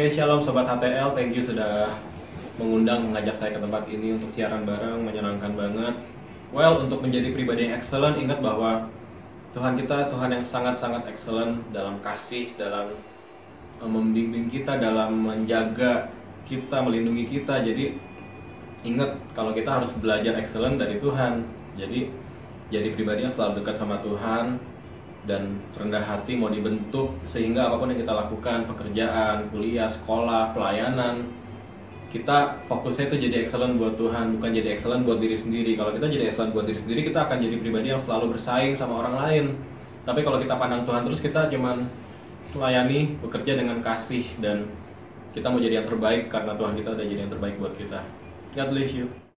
Oke, shalom sobat HTL, thank you sudah mengundang mengajak saya ke tempat ini untuk siaran bareng, menyenangkan banget. Well, untuk menjadi pribadi yang excellent, ingat bahwa Tuhan kita Tuhan yang sangat-sangat excellent dalam kasih, dalam eh, membimbing kita, dalam menjaga kita, melindungi kita. Jadi ingat kalau kita harus belajar excellent dari Tuhan. Jadi jadi pribadi yang selalu dekat sama Tuhan dan rendah hati mau dibentuk sehingga apa pun yang kita lakukan pekerjaan kuliah sekolah pelayanan kita fokusnya itu jadi excellent buat Tuhan bukan jadi excellent buat diri sendiri. Kalau kita jadi excellent buat diri sendiri kita akan jadi pribadi yang selalu bersaing sama orang lain. Tapi kalau kita pandang Tuhan terus kita cuman melayani bekerja dengan kasih dan kita mau jadi yang terbaik karena Tuhan kita udah jadi yang terbaik buat kita. God bless you